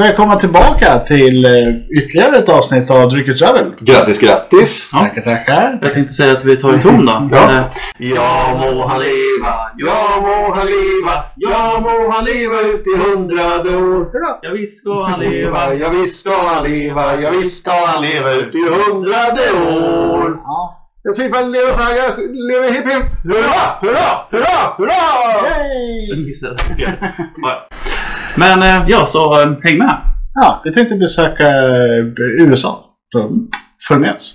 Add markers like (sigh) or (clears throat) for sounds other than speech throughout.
välkomna tillbaka till eh, ytterligare ett avsnitt av Dryckesrövel. Grattis, grattis! Ja. Tackar, tackar. Jag tänkte säga att vi tar en ton då. (laughs) Ja. Ja må han leva, ja må han leva, ja må han leva ut i hundrade år. Ja visst ska han leva. Ja visst ska han leva, ja visst ska han leva ut i hundrade år. Ja. En fyrfaldig leverflagga, lever hipp hipp, hurra, hurra, hurra, hurra! Jag. Ja. (laughs) Men eh, ja, så eh, häng med. ja, vi tänkte besöka eh, USA. Så följ med oss.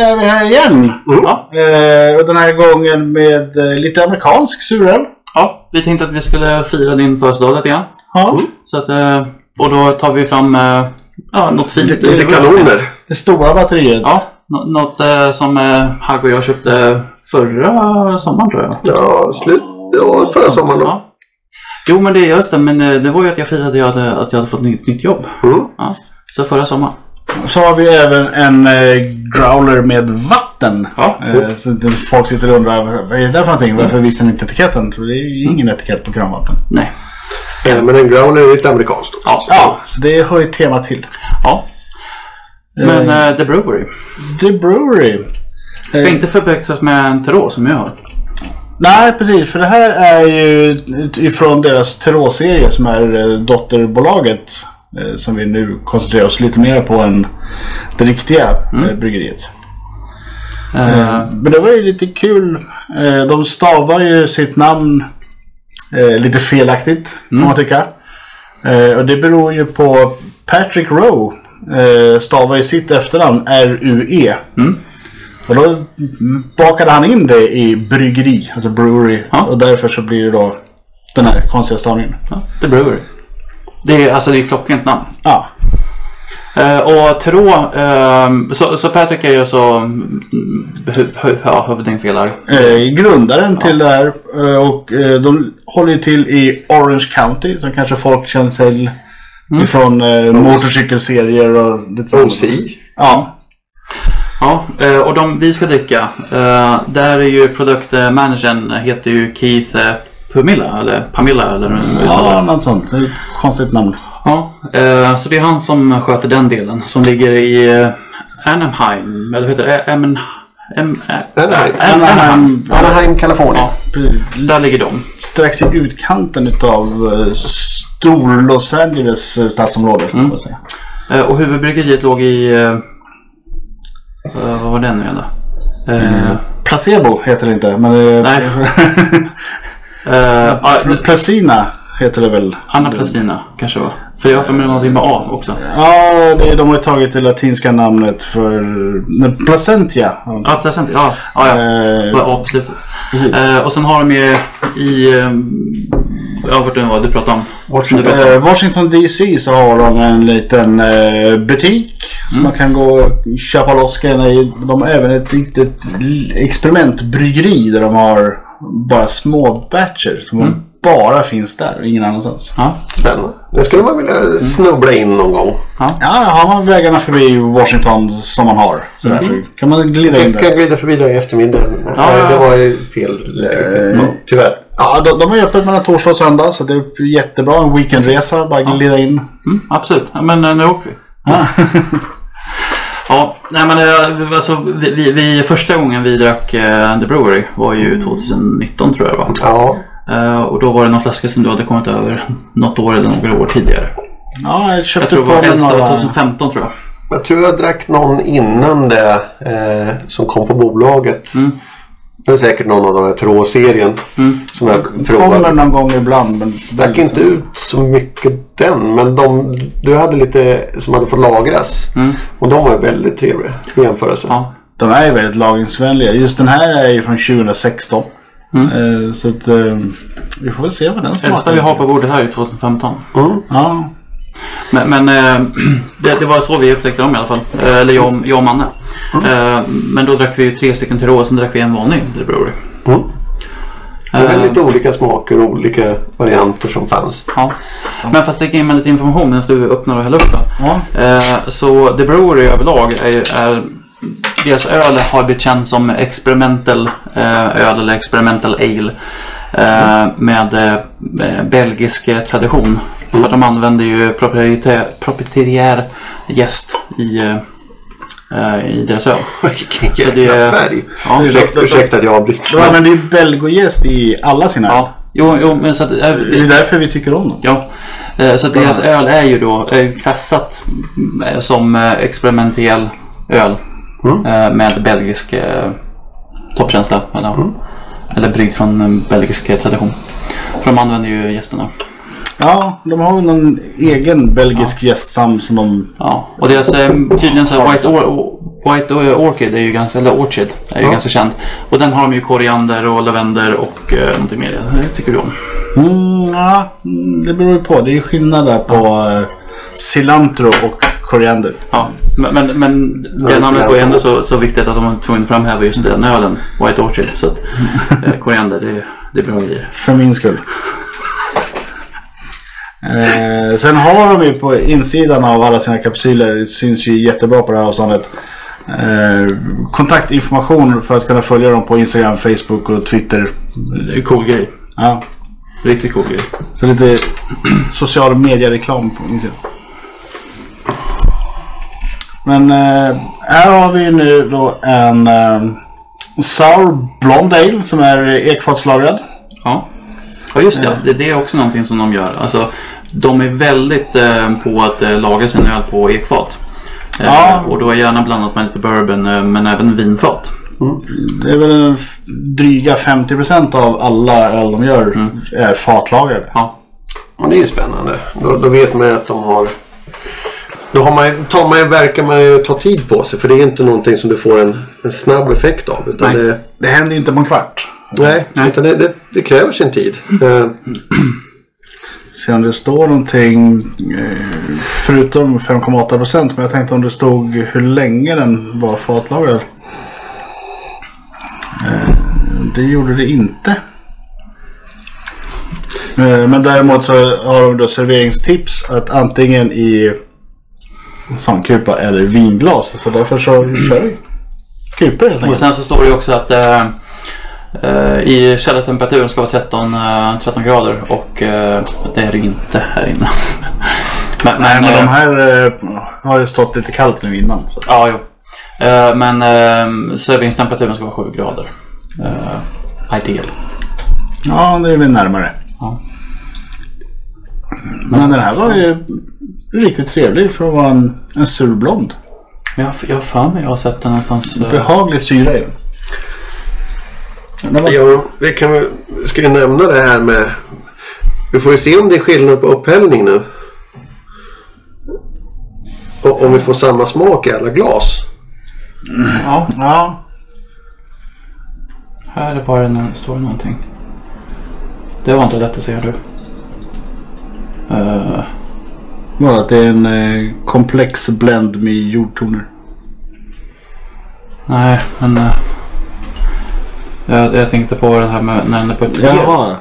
Är vi här igen. Ja. Eh, och den här gången med eh, lite amerikansk suröl. ja, vi tänkte att vi skulle fira din födelsedag lite grann. Ja. Så att, eh, och då tar vi fram eh, ja, något fint. Lite lite kanoner. Det stora batteriet. Ja, nå- något eh, som eh, Hagg och jag köpte förra sommaren tror jag. Ja, slut. Det var förra sommaren då. Ja. Jo men det är just det, men eh, det var ju att jag firade jag hade, att jag hade fått nytt, nytt jobb. Mm. Ja, så förra sommaren. Så har vi även en eh, growler med vatten. Ja. Eh, så att folk sitter och undrar vad är det där för någonting? Varför visar ni inte etiketten? För det är ju ingen etikett på kranvatten. Nej. Eh, Men en growler är lite amerikanskt. Ja. Ja, så det hör ju tema till. ja. Men eh, The Brewery. The Brewery. Ska inte förväxlas med en Terå som jag har. Nej, precis. För det här är ju ifrån deras Terå-serie som är eh, dotterbolaget. Eh, Som vi nu koncentrerar oss lite mer på än det riktiga eh, bryggeriet. Eh, Men det var ju lite kul. De stavar ju sitt namn lite felaktigt kan man tycka. Och det beror ju på Patrick Rowe stavar ju sitt efternamn R-U-E. Och då bakade han in det i bryggeri, alltså brewery. Ja. Och därför så blir det då den här konstiga stavningen. ja, The Brewery. Det är, alltså det är klockrent namn. Ja, Eh, och Terå, ehm, så, så Patrick är ju så mm, hu, hu, ja, huvudingfelare. eh, grundaren till det här. eh, Och eh, de håller ju till i Orange County som kanske folk känner till. Ifrån eh, motorcykelserier och lite sånt. OC. Ja, Ja, eh, och de vi ska dricka, eh, där är ju produktmanagern heter ju Keith eh, Pumilla, eller Pamilla eller ja något sånt. Det är ett konstigt namn. Ja, eh, så det är han som sköter den delen som ligger i eh, Anaheim, eller vad heter det? Amen, Am, Ä- Anaheim. Anaheim, Anaheim, Kalifornien. ja, där ligger de. strax i utkanten utav eh, stor Los Angeles eh, stadsområde får man väl säga. Eh, och huvudbryggeriet låg i... Eh, eh, vad var det nu igen då? Eh, Placebo heter det inte, men... eh, Nej. (laughs) eh, ah, Pl- Placina heter det väl? Anna Plastina kanske var. För jag har för mig någonting med A också. Ja, det, de har ju tagit det latinska namnet för nej, Placentia. Ja, Placenta. Ja, ja. ja. Eh, Ja, på slutet. precis. Eh, och sen har de ju i... Eh, ja, vart det var du pratade om. Washington. Eh, om. Washington DC så har de en liten eh, butik som man kan gå och köpa loss grejerna i. De har även ett litet experimentbryggeri där de har bara små batcher som bara finns där och ingen annanstans. Ja, Spännande. Det skulle man vilja snubbla in någon gång. Ja, har man vägarna förbi Washington som man har sådär, så kan man glida in där. kan glida förbi där i eftermiddag. Ja, Nej, ja. det var ju fel läge. Ja, tyvärr. Ja, de, de är öppet mellan torsdag och söndag så det är jättebra. En weekendresa, bara glida in. mm, absolut. Ja, men eh, nu åker vi. (laughs) Ja, nej men eh, alltså, vi, vi, vi, första gången vi drack eh, The Brewery var ju 2019 tror jag det var. Ja, Eh, och då var det någon flaska som du hade kommit över något år eller några år tidigare. Ja, jag Jag köpte tror det på var mig äldsta var några... 2015 tror jag. jag tror jag drack någon innan det eh, som kom på bolaget. Mm. Det är säkert någon av de här Trå-serien Mm. som jag Kommer provade. någon gång ibland. Men Stack inte ut så mycket den, men de, du hade lite som hade fått lagras. Mm. Och de var väldigt trevliga i jämförelse. Ja. De är ju väldigt lagringsvänliga. Just den här är ju från 2016. Eh, så att eh, vi får väl se vad den Äldsta smakar. vi har på bordet här är 2015. Mm. Ja. Men, men eh, (clears throat) det, det var så vi upptäckte dem i alla fall. Eh, Eller jag, jag och Manne. Eh, Men då drack vi ju tre stycken till och sen drack vi en vanlig The Brewery. Mm. Det var lite olika smaker och olika varianter som fanns. Ja. Men för att sticka in med lite information medan du öppnar och häller upp. Eh, Så The Brewery överlag är, är deras öl har blivit känd som experimental eh, öl eller experimental ale. eh, Med eh, belgisk eh, tradition. För att de använder ju proprietär, gäst i, eh, eh, i deras öl. (laughs) Vilken Så det- jäkla färg. Ja. Ursäkta, ursäkta att jag avbryter. De använder ju belgogäst i alla sina Ja, jo, jo men så att, eh, Det är därför vi tycker om dem. Ja, eh, så att deras öl är ju då eh, klassat eh, som eh, experimentell öl Mm. eh, med belgisk eh, toppkänsla. Eller, eller bryggd från en belgisk eh, tradition. För de använder ju gästerna. Ja, de har väl någon egen belgisk gästsam som de... Ja, och deras eh, tydligen så här, White, Or- White Orchid är ju ganska, eller Orchid är ju Ja. ganska känd. Och den har de ju koriander och lavendel och eh, någonting mer. Det tycker du om? Mm, ja, mm, det beror ju på. Det är ju skillnad där på eh, cilantro och koriander. Ja, men, men, men det Ja, namnet så var ju ändå så, så viktigt att de var tvungna att framhäva just den ölen, White Orchid. Så att eh, koriander, det, det är bra grejer. För min skull. Eh, sen har de ju på insidan av alla sina kapsyler, det syns ju jättebra på det här avståndet, eh, kontaktinformation för att kunna följa dem på Instagram, Facebook och Twitter. Det är en cool grej. Ja, Riktigt cool grej. så lite social media-reklam på insidan. Men eh, här har vi nu då en eh, Sour Blonde Ale som är ekfatslagrad. Ja. Ja, just det. det. Det är också någonting som de gör. Alltså, de är väldigt eh, på att eh, laga sin öl på ekfat. Eh, Ja. Och då är gärna blandat med lite bourbon eh, men även vinfat. Det är väl dryga 50% av alla öl de gör är fatlagrade. Ja, Men det är ju spännande. Då, då vet man ju att de har... Då har man, tar man, verkar man ju ta tid på sig. För det är inte någonting som du får en, en snabb effekt av. Utan Nej. det, Det händer ju inte på en kvart. Nej, Nej. Utan det, det, det kräver sin tid. Eh, Se om det står någonting eh, förutom 5,8% men jag tänkte om det stod hur länge den var fatlagrad. Eh, det gjorde det inte. Men däremot så har de då serveringstips att antingen i sandkupa eller vinglas. Så därför så kör vi kupor helt och enkelt. sen så står det också att i källartemperaturen ska vara 13, eh, 13 grader och eh, det är det inte här inne. (laughs) men, Nej men eh, de här eh, har ju stått lite kallt nu innan. Så. Ja, jo. Eh, men eh, serveringstemperaturen ska vara 7 grader. Ideal. Ja, det är vi närmare. Ja. Men den här var ju riktigt trevlig för att vara en, en surblond. Men jag, har för mig jag har sett den någonstans. eh, Behaglig syra i den. Var, ja, vi kan ska ju nämna det här med... Vi får ju se om det är skillnad på upphällning nu. Och om vi får samma smak i alla glas. ja, ja, här var det nå- står det någonting. Det var inte lätt att se du. Eh, bara att det är en eh, komplex blend med jordtoner. nej, men... eh, jag, jag tänkte på det här med när den är på ett Ja,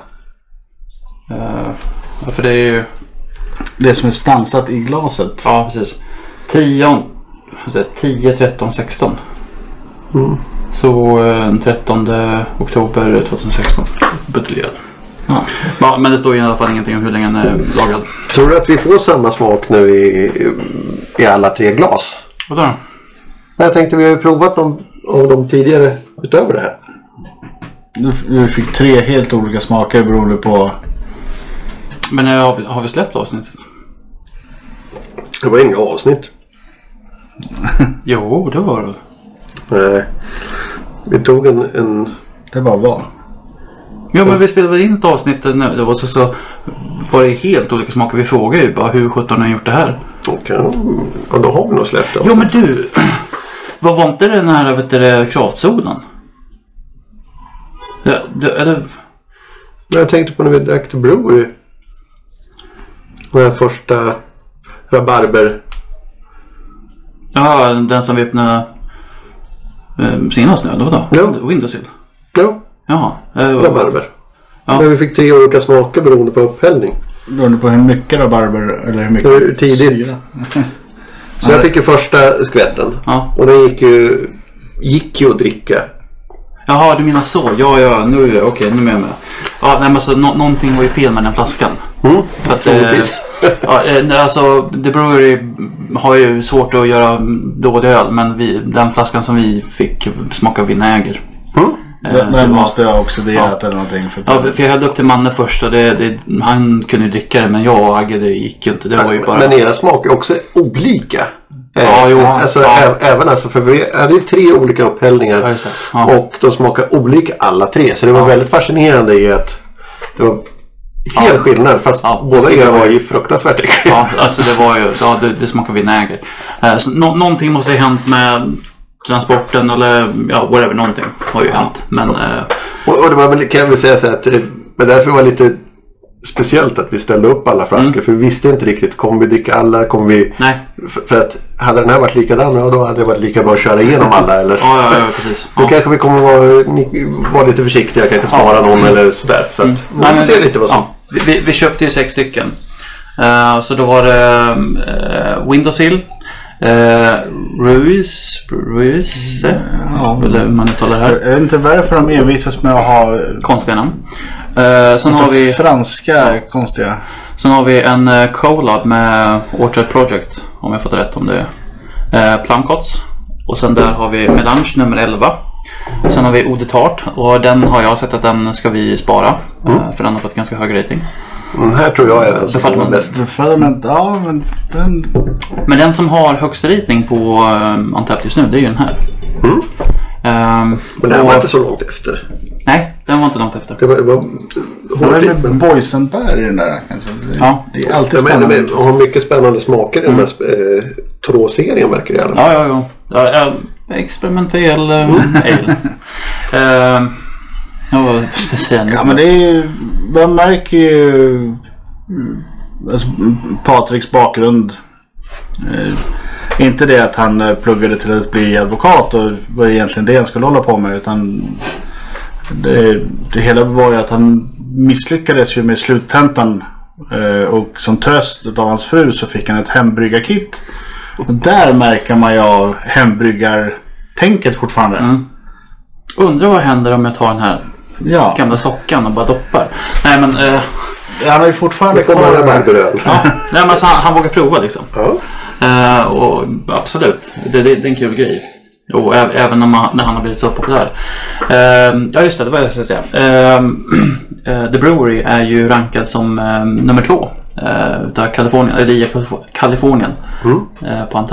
Eh, ja, för det är ju... det som är stansat i glaset. Ja, precis. 10, 10 13, 16. Mm. Så eh, den 13 oktober 2016. Buteljerad. Ja. Ja, men det står ju i alla fall ingenting om hur länge den är lagrad. Tror du att vi får samma smak nu i, i alla tre glas? Vadå då? Jag tänkte vi har ju provat dem av de tidigare utöver det här. Du, du fick tre helt olika smaker beroende på... Men eh, har vi, har vi släppt avsnittet? Det var inga avsnitt. (laughs) Jo, det var det. Nej. Vi tog en, en Det bara var. Ja, men vi spelade in ett avsnitt när det var så, så var det helt olika smaker. Vi frågade ju bara hur sjutton har ni gjort det här? Okej, ja, då har vi nog släppt det. Jo, men du. (clears throat) Vad var inte den här, vet du, kratsodan? Ja, det, eller... Jag tänkte på när vi drack till Brewery. Den här första rabarber. Ja, den som vi öppnade eh, senast nu, eller vadå? Ja. Windowsill? Ja, Jaha. Eh, rabarber. Ja. Men vi fick tre olika smaker beroende på upphällning. Beroende på hur mycket rabarber eller hur mycket Hur tidigt? syra. Så jag fick ju första skvätten. Ja. Och den gick ju, gick ju att dricka. Jaha, du menar så. Ja, ja, nu, okej, nu är jag med. Ja, nej, men alltså, nå- någonting var ju fel med den flaskan. Mm. För att, eh, Troligtvis. (laughs) ja, eh, alltså, The Brewery har ju svårt att göra dålig öl, men vi, den flaskan som vi fick smaka vinäger. Mm. Eh, Den, det den var- måste jag ha oxiderat eller någonting. För att Ja, för jag hade upp till Manne först och det, det, han kunde ju dricka det men jag och Agge det gick ju inte. Det var ju bara... Men era smaker är också olika. Ja, jo. Alltså, Ja. Även alltså, för vi hade tre olika upphällningar. Ja. Ja. Och de smakar olika alla tre. Så det var väldigt fascinerande i att det var helt skillnad. Fast båda era var ju fruktansvärt äckliga. Ja, alltså det var ju, ja det, det smakar vinäger. Eh, så nå, någonting måste ha hänt med transporten eller ja, whatever, någonting har ju hänt. Men eh, Och, och det var väl, kan väl säga så att eh, men därför var lite speciellt att vi ställde upp alla flaskor. Mm. För vi visste inte riktigt, kommer vi dricka alla? Kommer vi... nej. För, för att hade den här varit likadan, ja, då hade det varit lika bra att köra igenom alla. Eller? Ja, ja, ja precis. Då Ja. kanske vi kommer vara, ni, vara lite försiktiga, kanske spara någon eller sådär. Så att, Nej, vi får se lite vad som... ja, vi, vi, köpte ju sex stycken. Eh, så då var det uh, Windowsill, uh, Ruiz, Ruiz, Ja. eller hur man uttalar det här. Jag vet inte varför de envisas med att ha Konstiga namn. Eh, sen, har alltså, vi, franska konstiga. sen har vi en uh, collab med Orchard Project. Om jag fått rätt om det. Uh, Plumcots. Och sen där har vi Melange nummer 11. Sen har vi Eau de Tart och den har jag sett att den ska vi spara. eh, för den har fått ganska hög rating. Den här tror jag är den som kommer man- bäst. Development, ja men den... Men den som har högst rating på um, just nu, det är ju den här. Mm. Ehm, Men den och- var inte så långt efter. Den var inte långt efter. Det var, det var Det var hårfint. med Men, boysenbär i den där kanske. Ja. det är alltid spännande. de har mycket spännande smaker i den här eh, Trå-serien verkar det i alla fall. Ja, ja, ja. ja, experimentell um, ale. (laughs) Ehm, ja, vad ska jag säga nu? Ja men det är ju, man märker ju mm, alltså, Patriks bakgrund. Eh, inte det att han eh, pluggade till att bli advokat och var egentligen det han skulle hålla på med utan det, det hela var ju att han misslyckades ju med sluttentan eh, och som tröst av hans fru så fick han ett hembryggarkit. Och där märker man ju av hembryggartänket fortfarande. Mm. Undrar vad händer om jag tar den här Ja, gamla sockan och bara doppar. Nej men, eh, han har ju fortfarande Det får man kvar rabarberöl. ja, nej, men alltså, han, han vågar prova liksom. Ja. Eh, och absolut, det, det, det är en kul grej. Och ä- även när, man, när han har blivit så populär. Eh, ja just det, det var det jag skulle säga. (clears throat) Eh, The Brewery är ju rankad som eh, nummer två eh, utav Kalifornien, eller i Kalif- Kalifornien Mm. eh, på.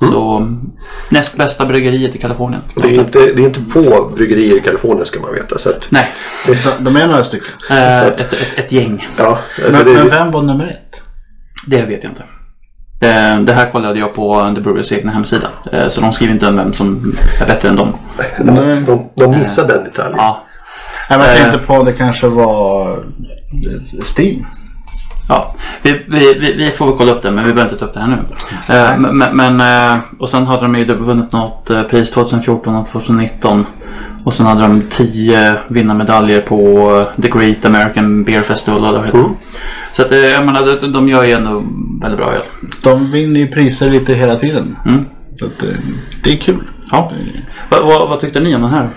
Så mm, näst bästa bryggeriet i Kalifornien. Det, är inte, det är inte få bryggerier i Kalifornien ska man veta. Så att, Nej, De, de är några stycken. (laughs) Så att- ett, ett, ett gäng. ja, alltså Men, det, men vem var nummer ett? Det vet jag inte. Eh, Det här kollade jag på The Breweries egna hemsida. Eh, Så de skriver inte om vem som är bättre än dem. de, de, de missade den detaljen. Ja, jag Eh. tänkte på det kanske var eh, Steam. Ja, vi, vi, vi, vi får väl kolla upp det men vi behöver inte ta upp det här nu. Eh, men, men, eh, och sen hade de ju vunnit något eh, pris 2014 och 2019. Och sen hade de 10 vinnarmedaljer på eh, The Great American Beer Festival. Eller vad heter. Mm. Så att, eh, jag menar, de, gör ju ändå väldigt bra öl. De vinner ju priser lite hela tiden. Mm. Så att, eh, det är kul. Ja. Vad, vad, vad tyckte ni om den här?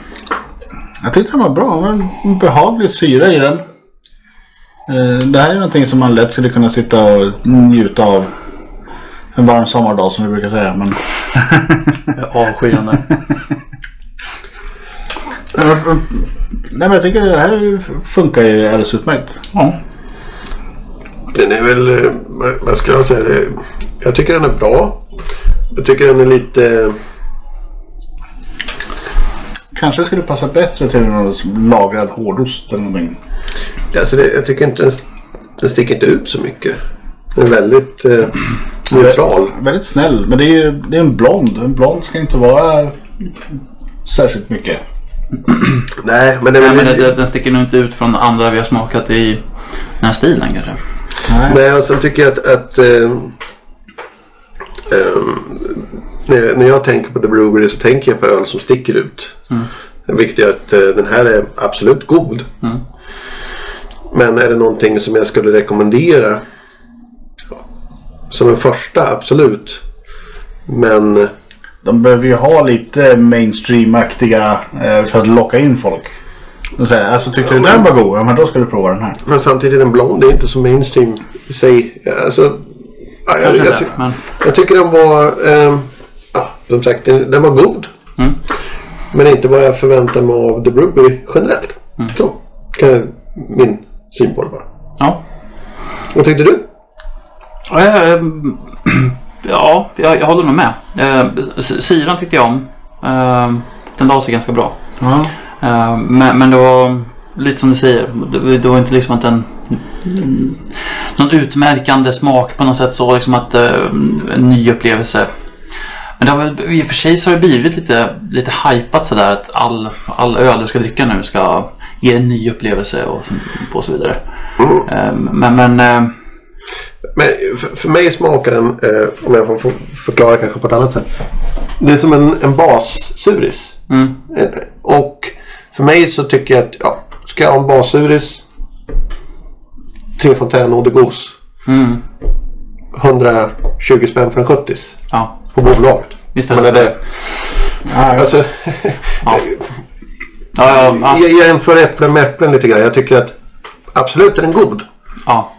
Jag tyckte den var bra. Det var en behaglig syra i den. Det här är någonting som man lätt skulle kunna sitta och njuta av. En varm sommardag som vi brukar säga. Men... (laughs) Avskyande. (laughs) Nej men jag tycker det här funkar ju alldeles utmärkt. ja. Den är väl, eh, vad- ska jag säga? Det- Jag tycker den är bra. Jag tycker den är lite... Kanske skulle passa bättre till någon lagrad hårdost eller någonting. Alltså det, jag tycker inte den, den sticker inte ut så mycket. Den är väldigt eh, neutral. Väldigt snäll. Men det är ju det är en blond. En blond ska inte vara särskilt mycket. (clears throat) Nej, men det Nej, men det, den sticker nog inte ut från andra vi har smakat i den här stilen kanske. Nej. Nej, och sen tycker jag att, att eh, Ehm, när, jag tänker på The Brewery så tänker jag på öl som sticker ut. Vilket är att eh, den här är absolut god. Mm. Men är det någonting som jag skulle rekommendera? Som en första, absolut. Men De behöver ju ha lite mainstream-aktiga eh, för att locka in folk. Och säga, alltså tyckte du den var god? Ja men då ska du prova den här. Men samtidigt en blond det är inte så mainstream i sig. Alltså, ja, jag, jag, inte, ty- men jag tycker den var, ehm, ja, som sagt, den, den var god. Mm. Men inte vad jag förväntar mig av The Brewery generellt. Så, kan jag, min syn på det bara. ja. Vad tyckte du? (clears throat) Ja, jag, jag håller nog med. Eh, syran tyckte jag om. Eh, den la sig ganska bra. Ja. Eh, men, men det var lite som du säger. Det, det var inte liksom att en någon utmärkande smak på något sätt så liksom att eh, en ny upplevelse. Men det har väl, i och för sig så har det blivit lite, lite hypat sådär att all, all öl du ska dricka nu ska ge en ny upplevelse och, och så vidare. Eh, men men eh, Men för, mig smakar den, eh, om jag får, förklara kanske på ett annat sätt. Det är som en, en bassuris. mm, Och för mig så tycker jag att, ja, ska jag ha en bassuris. Tre Eau de Gos. mm, 120 spänn för en 70 ja, på bolaget. Visst är Men det är det. Ja, Alltså, (laughs) ja. Ja, ja, ja, jag jämför äpplen med äpplen lite grann. Jag tycker att absolut är den god. ja.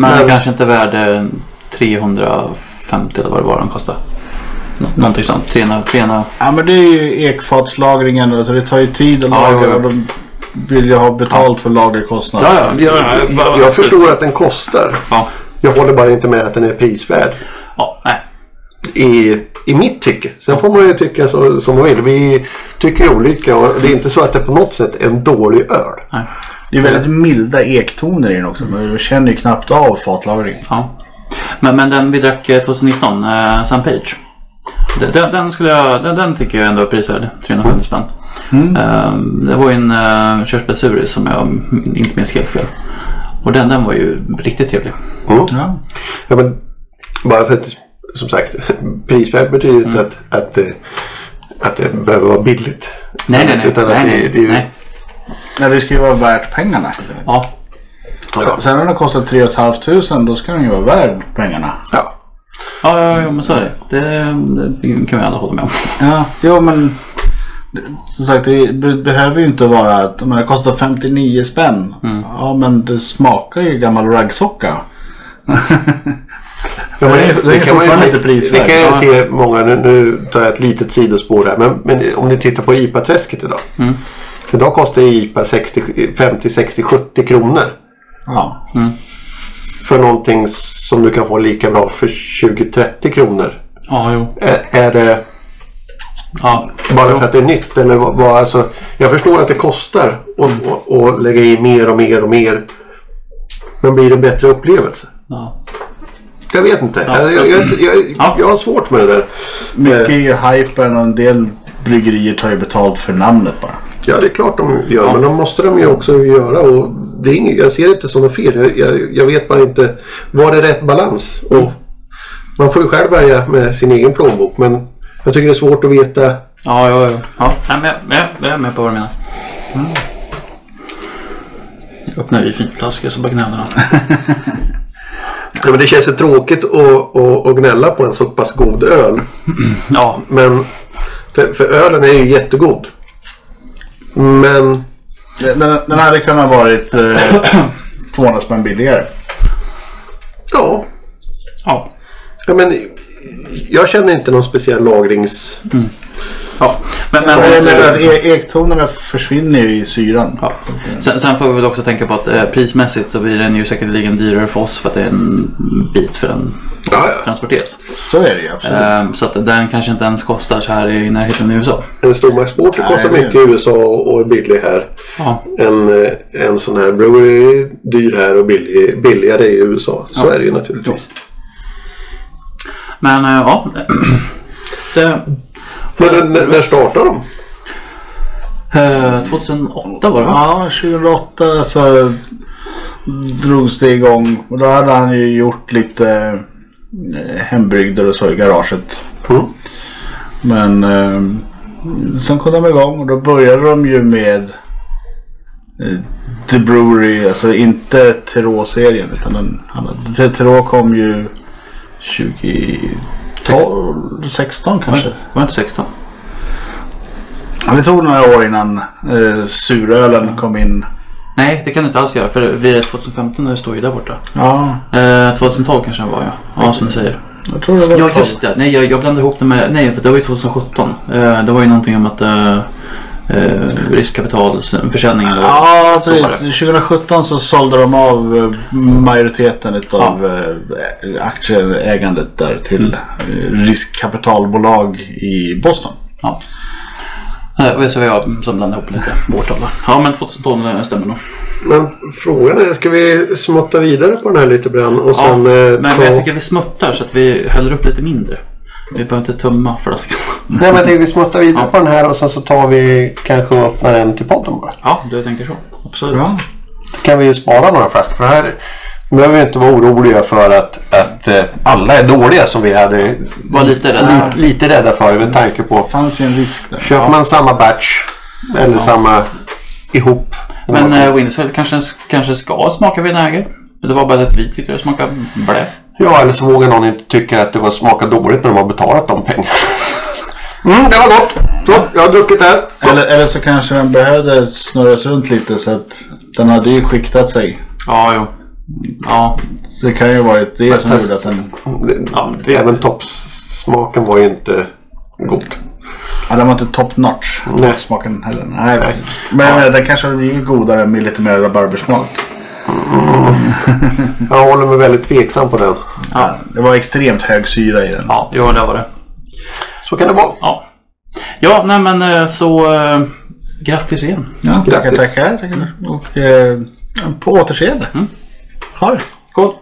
Men, Men- kanske inte värd eh, 350 eller vad det var den kostade. Nå- Någonting sånt. 300, 300. Ja men det är ju ekfatslagringen. Alltså det tar ju tid att Ja, lagra och de vill ju ha betalt för lagerkostnader. Ja, ja, ja, ja, Jag förstår att den kostar. Ja, Jag håller bara inte med att den är prisvärd. ja, nej. I, i mitt tycke. Sen får man ju tycka så, som man vill. Vi tycker olika och det är inte så att det på något sätt är en dålig öl. nej. Det är väldigt milda ektoner i den också. Men vi känner ju knappt av fatlagring. Ja. Men, men den vi drack eh, 2019, eh, Sam Page. Den, den, skulle jag, den, den tycker jag ändå är prisvärd. 350 spänn. Eh, det var ju en uh, körsbärsuris som jag inte minns helt fel. Och den, den var ju riktigt trevlig. Mm. Ja. Ja, men bara för att som sagt prisvärd betyder Mm. inte att, att, eh, att det behöver vara billigt. Nej, nej, nej. Utan att nej, det, nej, det är ju, nej. Nej, det ska ju vara värt pengarna. Ja, Ja. Sen när den kostar 3 500 då ska den ju vara värd pengarna. Ja. ja, ja, ja men så är det. det. Det kan vi alla hålla med om. Ja, jo men som sagt det be- behöver ju inte vara att men det kostar 59 spänn. Ja men det smakar ju gammal raggsocka. (laughs) Ja, men Det det är kan man ju se-. Vi kan ju Ja. se många, nu, nu tar jag ett litet sidospår här, men, men om ni tittar på IPA-träsket idag. Mm. Idag kostar IPA 60, 50, 60, 70 kronor. Ja. För någonting som du kan få lika bra för 20-30 kronor. Ja, jo. Är, är det Ja, bara för att det är nytt? Eller vad, vad, alltså, jag förstår att det kostar att och, och lägga i mer och mer och mer. Men blir det en bättre upplevelse? ja. Jag vet inte. Ja. Jag, jag, jag, jag, Ja. jag har svårt med det där. Mycket är ju hypen och en del bryggerier tar ju betalt för namnet bara. Ja, det är klart de gör. Ja. Men de måste de ju också göra. Och det är inget, jag ser det inte som något fel. Jag, jag, jag vet bara inte. Var det rätt balans? Och man får ju själv välja med sin egen plånbok. Men jag tycker det är svårt att veta. Ja, ja, ja. ja. Men jag, jag, jag är med på vad du menar. Jag öppnar vi finflaskor så bara gnäller han. (laughs) Ja, men det känns ju tråkigt att, att, att gnälla på en så pass god öl. (clears throat) Ja, Men för, för ölen är ju jättegod. Men Den, den hade kunnat varit eh, (coughs) 200 spänn billigare. ja, ja. ja men, jag känner inte någon speciell lagrings... ja. Men, men, Men, men, e- ektonerna försvinner ju i syran. ja. sen, sen får vi väl också tänka på att eh, prismässigt så blir den ju säkerligen dyrare för oss för att det är en bit för den Ja, ja. transporteras. Så är det ju absolut. Eh, så att den kanske inte ens kostar så här i närheten i USA. En Nej, kostar mycket i USA och är billig här. Ja, En, eh, en sån här brewery är dyr här och billig, billigare i USA. Så Ja. är det ju naturligtvis. men eh, ja. (clears throat) Det, Men när, när startar de? eh, 2008 var det va? Ja, 2008 så drogs det igång. Och då hade han ju gjort lite eh, hembryggder och så i garaget. Mm. Men eh, sen kom de igång och då började de ju med eh, The Brewery, alltså inte Terå-serien utan den andra. Terå kom ju 2012, 16 kanske. Var det inte 16? Ja, det tog några år innan eh, surölen kom in. Nej, det kan du inte alls göra. För vi är 2015 och det står ju där borta. Ja, Eh, 2012 kanske den var ja. Ja, som du säger. jag tror det var Ja, 12. just det. Nej, jag, jag blandade ihop det med... Nej, för det var ju 2017. Eh, det var ju någonting om att eh, eh, riskkapitalförsäljningen. Ja, precis. 2017 så sålde de av eh, majoriteten av eh, aktieägandet där till eh, riskkapitalbolag i Boston. Ja. Och så var jag som blandade ihop lite årtal. Ja, men 2012 stämmer nog. Men frågan är, ska vi småtta vidare på den här lite Brann och Ja, sen eh, men, ta... men jag tycker vi smuttar så att vi häller upp lite mindre. Vi behöver inte tömma flaskan. Nej men jag tänker vi småttar vidare Ja. på den här och sen så tar vi kanske och öppnar en till podden bara. Ja, du tänker så. Absolut. Ja. kan vi spara några flaskor. För här behöver vi inte vara oroliga för att, att eh, alla är dåliga som vi hade Var lite rädd. li, lite rädda för med tanke på. Det fanns ju en risk där. Köper man samma batch eller samma ihop. Men eh, Windsor kanske, kanske ska smaka vinäger. Det var bara att vi tyckte det smakade blä. Ja, eller så vågar någon inte tycka att det var smakar dåligt när de har betalat de pengarna. Mm, det var gott. Så, jag har druckit det. Eller, eller så kanske den behövde snurras runt lite så att den hade ju skiktat sig. Ja, jo. Ja, Så det kan ju ha varit det som fast- gjorde att den... ja det, Även toppsmaken var ju inte god. Ja, den var inte top notch. Nej. Smaken heller. Nej, precis. Men eh, den kanske hade blivit godare med lite mer rabarbersmak. Jag håller mig väldigt tveksam på den. Ja, det var extremt hög syra i den. ja, jo, det var det. Så kan det vara. Ja, ja nej men eh, så eh, grattis igen. Ja, Grattis. tackar. tackar. Och eh, på återseende. Ha det. Skål!